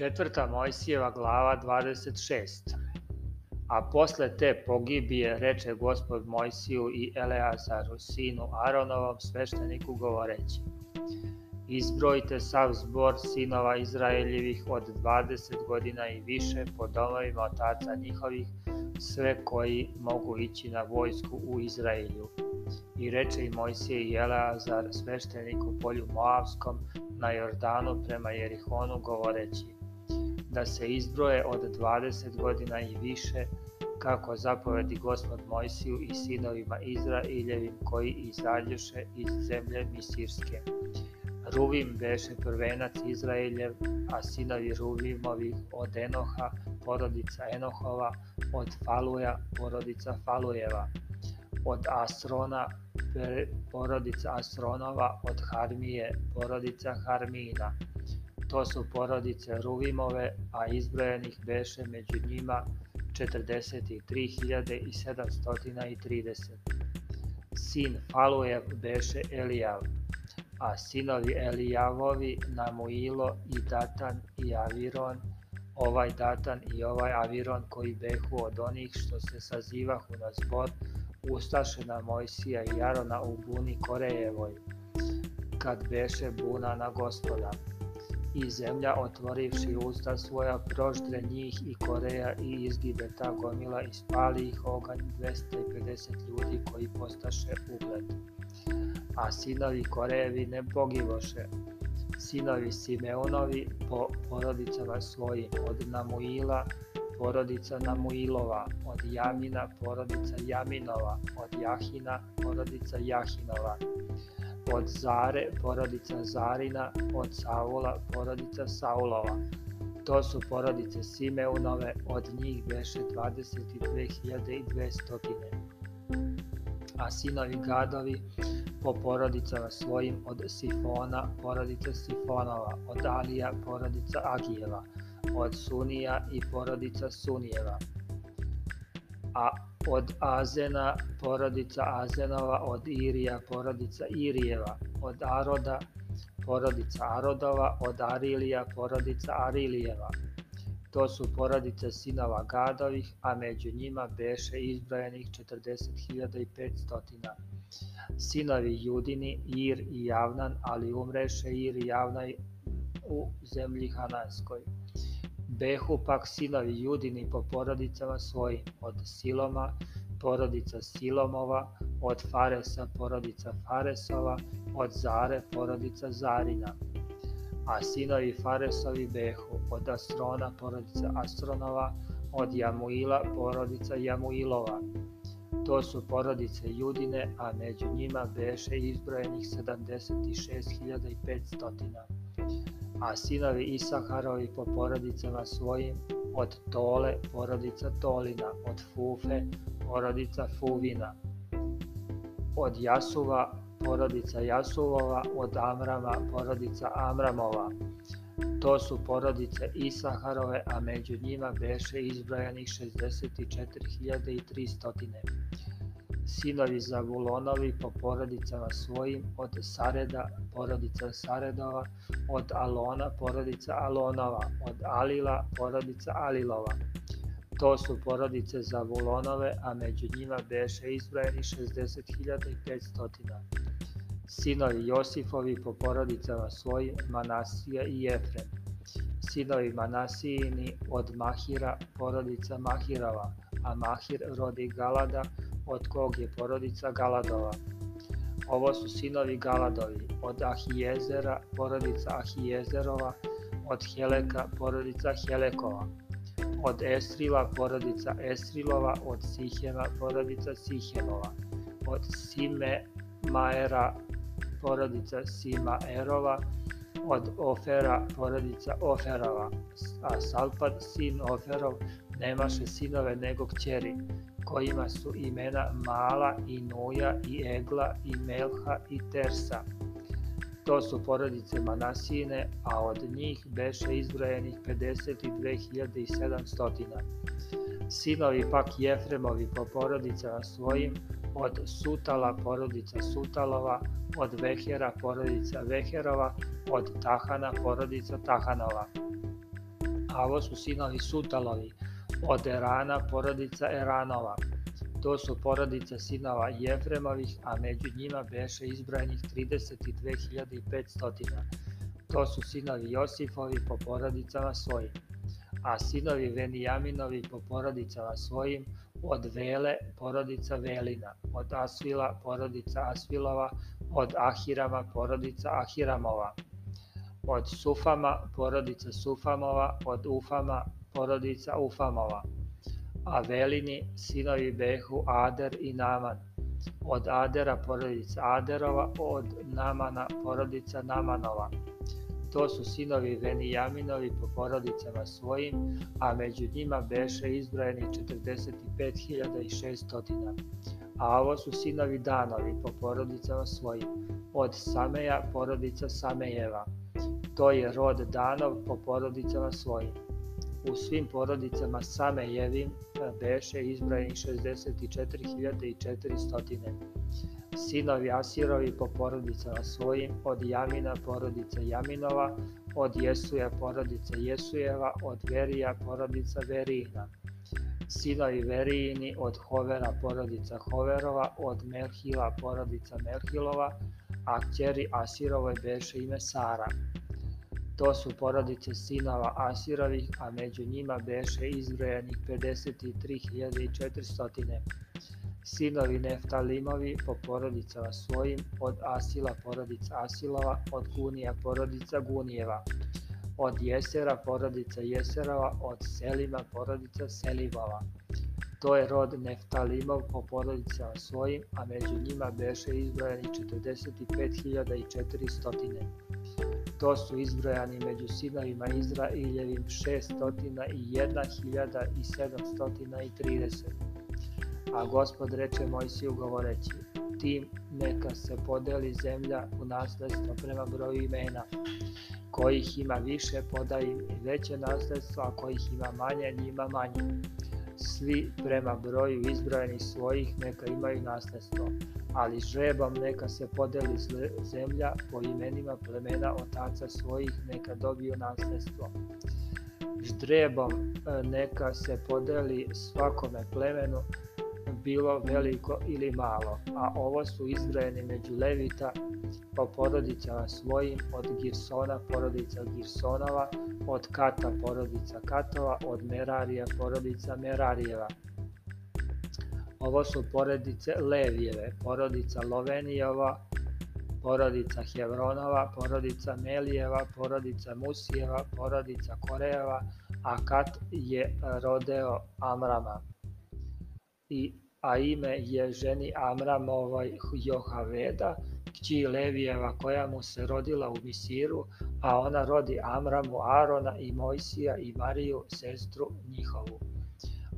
Četvrta Mojsijeva glava 26. A posle te pogibije reče gospod Mojsiju i Eleazaru, sinu Aronovom, svešteniku govoreći. Izbrojite sav zbor sinova Izraeljevih od 20 godina i više po domovima otaca njihovih, sve koji mogu ići na vojsku u Izraelju. I reče i Mojsije i Eleazar sveštenik u polju Moavskom na Jordanu prema Jerihonu govoreći da se izbroje od 20 godina i više kako zapovedi gospod Mojsiju i sinovima Izraeljevim koji izađeše iz zemlje Misirske. Ruvim beše prvenac Izraeljev, a sinovi Ruvimovi od Enoha, porodica Enohova, od Faluja, porodica Falujeva, od Asrona, porodica Asronova, od Harmije, porodica Harmina. To su porodice Ruvimove, a izbrojenih beše među njima 43.730. Sin Falujev beše Elijav, a sinovi Elijavovi Namuilo i Datan i Aviron, ovaj Datan i ovaj Aviron koji behu od onih što se sazivahu na zbor, ustaše na Mojsija i Jarona u buni Korejevoj, kad beše buna na gospoda. I zemlja otvorivši usta svoja proždre njih i Koreja i izgibe ta gomila i spali ih oganj 250 ljudi koji postaše ugled a sinovi Korejevi ne pogivoše. Sinovi Simeonovi po porodicama svojim, od Namuila, porodica Namuilova, od Jamina, porodica Jaminova, od Jahina, porodica Jahinova, od Zare, porodica Zarina, od Saula, porodica Saulova. To su porodice Simeunove, od njih beše 22.200. A sinovi Gadovi, po porodicama svojim od Sifona, porodica Sifonova, od Alija, porodica Agijeva, od Sunija i porodica Sunijeva, a od Azena, porodica Azenova, od Irija, porodica Irijeva, od Aroda, porodica Arodova, od Arilija, porodica Arilijeva. To su porodice sinova Gadovih, a među njima beše izbrajenih 40.500 sinovi Judini, Ir i Javnan, ali umreše Ir i Javnaj u zemlji Hananskoj. Behu pak sinovi Judini po porodicama svojim, od Siloma, porodica Silomova, od Faresa, porodica Faresova, od Zare, porodica Zarina. A sinovi Faresovi behu, od Astrona, porodica Astronova, od Jamuila, porodica Jamuilova, To su porodice Judine, a među njima beše izbrojenih 76.500. A sinovi Isaharovi po porodicama svojim, od Tole, porodica Tolina, od Fufe, porodica Fuvina, od Jasuva, porodica Jasuvova, od Amrama, porodica Amramova. To su porodice Isaharove, a među njima beše izbrojanih 64.300 sinovi Zavulonovi po porodicama svojim, od Sareda, porodica Saredova, od Alona, porodica Alonova, od Alila, porodica Alilova. To su porodice Zavulonove, a među njima beše izbrojeni 60.500. Sinovi Josifovi po porodicama svojim, Manasija i Jefrem. Sinovi Manasijini od Mahira, porodica Mahirova, a Mahir rodi Galada, od kog je porodica Galadova. Ovo su sinovi Galadovi, od Ahijezera, porodica Ahijezerova, od Heleka, porodica Helekova, od Esrila, porodica Esrilova, od Sihema, porodica Sihemova, od Sime Maera, porodica Simaerova, od Ofera, porodica Oferova, a Salpad, sin Oferov, nemaše sinove nego kćeri, kojima su imena Mala i Nuja i Egla i Melha i Tersa. To su porodice Manasine, a od njih beše izbrojenih 52.700. Sinovi pak Jefremovi po porodicama svojim, od Sutala porodica Sutalova, od Vehera porodica Veherova, od Tahana porodica Tahanova a ovo su sinovi Sutalovi, od Erana porodica Eranova. To su porodice sinova Jefremovih, a među njima beše izbranih 32.500. To su sinovi Josifovi po porodicama svojim. A sinovi Venijaminovi po porodicama svojim, od Vele porodica Velina, od Asvila porodica Asvilova, od Ahirama porodica Ahiramova, od Sufama porodica Sufamova, od Ufama porodica Ufamova. A Velini sinovi Behu Ader i Naman, od Adera porodica Aderova, od Namana porodica Namanova. To su sinovi Venijaminovi po porodicama svojim, a među njima beše izbrojeni 45.600. A ovo su sinovi Danovi po porodicama svojim, od Sameja porodica Samejeva. To je rod Danov po porodicama svojim. U svim porodicama Samejevim beše izbrojeni 64.400 sinovi Asirovi po porodicama svojim, od Jamina porodica Jaminova, od Jesuja porodica Jesujeva, od Verija porodica Verijina. Sinovi Verijini od Hovera porodica Hoverova, od Melhila porodica Melhilova, a kćeri Asirovoj beše ime Sara. To su porodice sinova Asirovih, a među njima beše izbrojenih 53.400 sinovi Neftalimovi po porodicama svojim, od Asila porodica Asilova, od Gunija porodica Gunijeva, od Jesera porodica Jeserova, od Selima porodica Selimova. To je rod Neftalimov po porodicama svojim, a među njima beše izbrojani 45.400. To su izbrojani među sinovima Izraeljevim 601.730. A gospod reče Mojsiju govoreći, tim neka se podeli zemlja u nasledstvo prema broju imena, kojih ima više podaj im veće nasledstvo, a kojih ima manje njima manje. Svi prema broju izbrojenih svojih neka imaju nasledstvo, ali žrebom neka se podeli zemlja po imenima plemena otaca svojih neka dobiju nasledstvo. Ždrebom e, neka se podeli svakome plemenu bilo veliko ili malo, a ovo su izbrojeni među Levita po porodicama svojim, od Girsona porodica Girsonova, od Kata porodica Katova, od Merarija porodica Merarijeva. Ovo su porodice Levijeve, porodica Lovenijeva, porodica Hevronova, porodica Melijeva, porodica Musijeva, porodica Korejeva, a Kat je rodeo Amrama. A ime je ženi Amramovoj Johaveda, kći Levijeva koja mu se rodila u Misiru, a ona rodi Amramu, Arona i Mojsija i Mariju, sestru njihovu.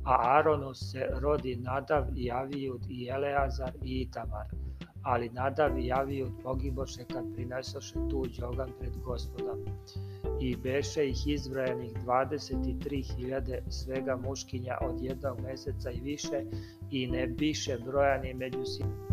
A Aronu se rodi Nadav i Avijud i Eleazar i Itamar, ali Nadav i Avijud pogiboše kad prinesoše tuđ ogan pred gospodom i beše ih izbrajanih 23.000 svega muškinja od jednog meseca i više i ne biše brojani među sinima.